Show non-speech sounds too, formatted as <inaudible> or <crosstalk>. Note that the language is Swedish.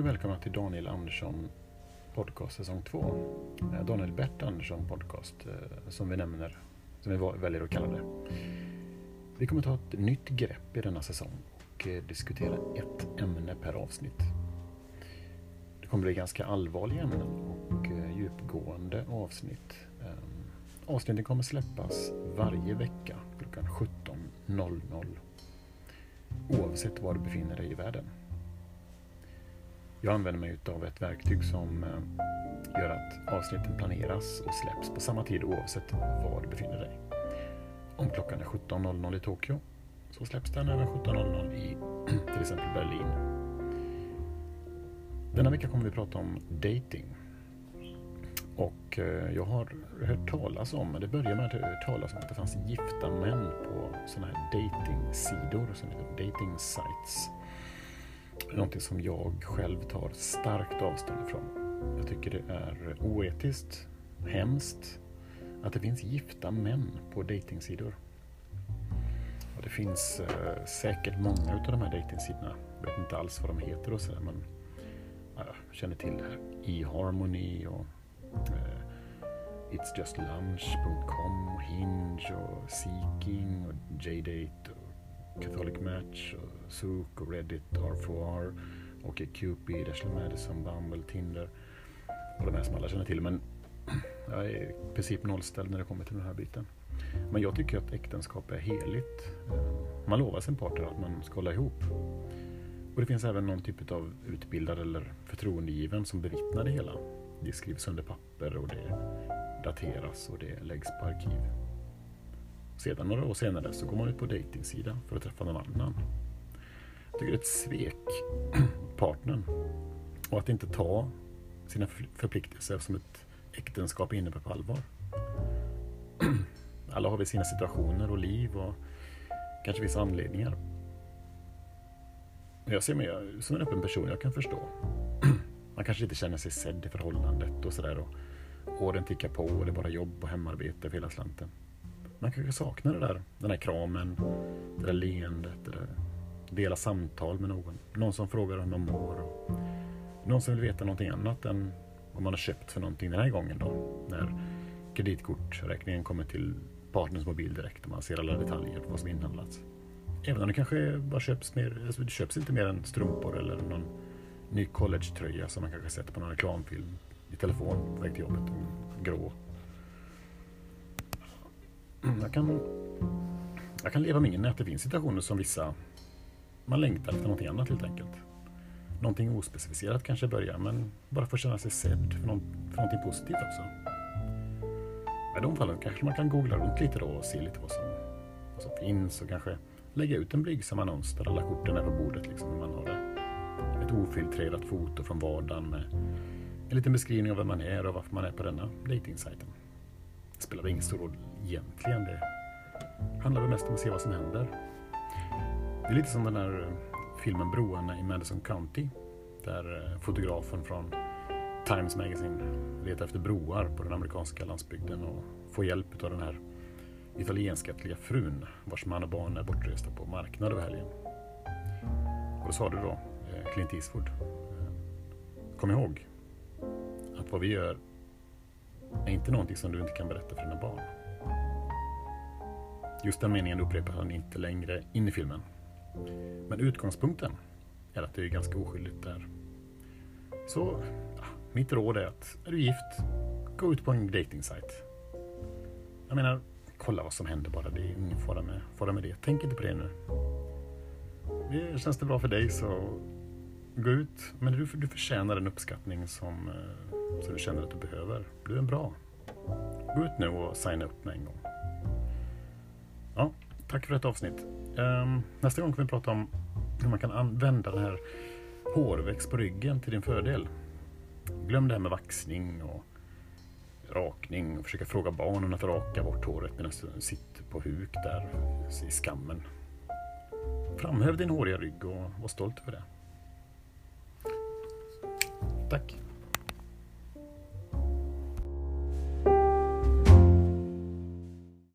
Hej och välkomna till Daniel Andersson podcast säsong 2. Eh, Daniel Bert Andersson podcast eh, som vi nämner, som vi väljer att kalla det. Vi kommer ta ett nytt grepp i denna säsong och eh, diskutera ett ämne per avsnitt. Det kommer bli ganska allvarliga ämnen och djupgående avsnitt. Avsnitten kommer släppas varje vecka klockan 17.00 oavsett var du befinner dig i världen. Jag använder mig av ett verktyg som eh, gör att avsnitten planeras och släpps på samma tid oavsett var du befinner dig. Om klockan är 17.00 i Tokyo så släpps den även 17.00 i <clears throat> till exempel Berlin. Denna vecka kommer vi prata om dating. Och eh, jag har hört talas om, det började med att jag hört talas om att det fanns gifta män på sådana här dating-sidor som heter dating sites någonting som jag själv tar starkt avstånd ifrån. Jag tycker det är oetiskt, hemskt, att det finns gifta män på dejtingsidor. Och det finns eh, säkert många av de här dejtingsidorna. Jag vet inte alls vad de heter och sådär men jag känner till det här. eHarmony och eh, itsjustlunch.com och Hinge och Seeking och JDate Catholic Match, och och Reddit, R4R och Cupid, Ashley Madison, Bumble, Tinder och de här som alla känner till. Men <clears throat> jag är i princip nollställd när det kommer till den här biten. Men jag tycker att äktenskap är heligt. Eh, man lovar sin partner att man ska hålla ihop. Och det finns även någon typ av utbildad eller förtroendegiven som bevittnar det hela. Det skrivs under papper och det dateras och det läggs på arkiv. Sedan några år senare så går man ut på dejtingsida för att träffa någon annan. Jag tycker det är ett svek <clears throat> partnern och att inte ta sina förpliktelser som ett äktenskap innebär på allvar. <clears throat> Alla har vi sina situationer och liv och kanske vissa anledningar. Jag ser mig som en öppen person, jag kan förstå. <clears throat> Man kanske inte känner sig sedd i förhållandet och sådär. Åren tickar på och det är bara jobb och hemarbete för hela slanten. Man kanske saknar det där, den där kramen, det där leendet, det där dela samtal med någon. Någon som frågar hur man mår. Och någon som vill veta någonting annat än vad man har köpt för någonting den här gången då. När kreditkortsräkningen kommer till partners mobil direkt och man ser alla detaljer på vad som inhandlats. Även om det kanske bara köps mer, alltså det köps inte mer än strumpor eller någon ny collegetröja som man kanske sett på någon reklamfilm i telefon på väg till jobbet, grå. Jag kan, jag kan leva med att det finns situationer som vissa man längtar efter någonting annat helt enkelt. Någonting ospecificerat kanske börjar men bara för att känna sig sedd för, någon, för någonting positivt också. I de fallen kanske man kan googla runt lite då och se lite vad som, vad som finns och kanske lägga ut en blygsam annons där alla korten är på bordet liksom man har det. Ett ofiltrerat foto från vardagen med en liten beskrivning av vem man är och varför man är på denna dejtingsajten. Spelar ingen stor roll egentligen. Det handlar väl mest om att se vad som händer. Det är lite som den här eh, filmen Broarna i Madison County. Där eh, fotografen från Times Magazine letar efter broar på den amerikanska landsbygden och får hjälp av den här italienskattliga frun vars man och barn är bortresta på marknad över helgen. Och då sa du då, eh, Clint Eastwood, kom ihåg att vad vi gör är inte någonting som du inte kan berätta för dina barn. Just den meningen upprepar han inte längre in i filmen. Men utgångspunkten är att det är ganska oskyldigt där. Så ja, mitt råd är att är du gift, gå ut på en datingsajt. Jag menar, kolla vad som händer bara. Det är ingen fara med, fara med det. Tänk inte på det nu. Det känns det bra för dig så gå ut. Men du, du förtjänar den uppskattning som, eh, som du känner att du behöver. Du är bra. Gå ut nu och signa upp med en gång. Ja, tack för ett avsnitt. Um, nästa gång kommer vi prata om hur man kan använda den här hårväxt på ryggen till din fördel. Glöm det här med vaxning och rakning och försöka fråga barnen att raka bort håret medan du sitter på huk där i skammen. Framhäv din håriga rygg och var stolt över det. Tack!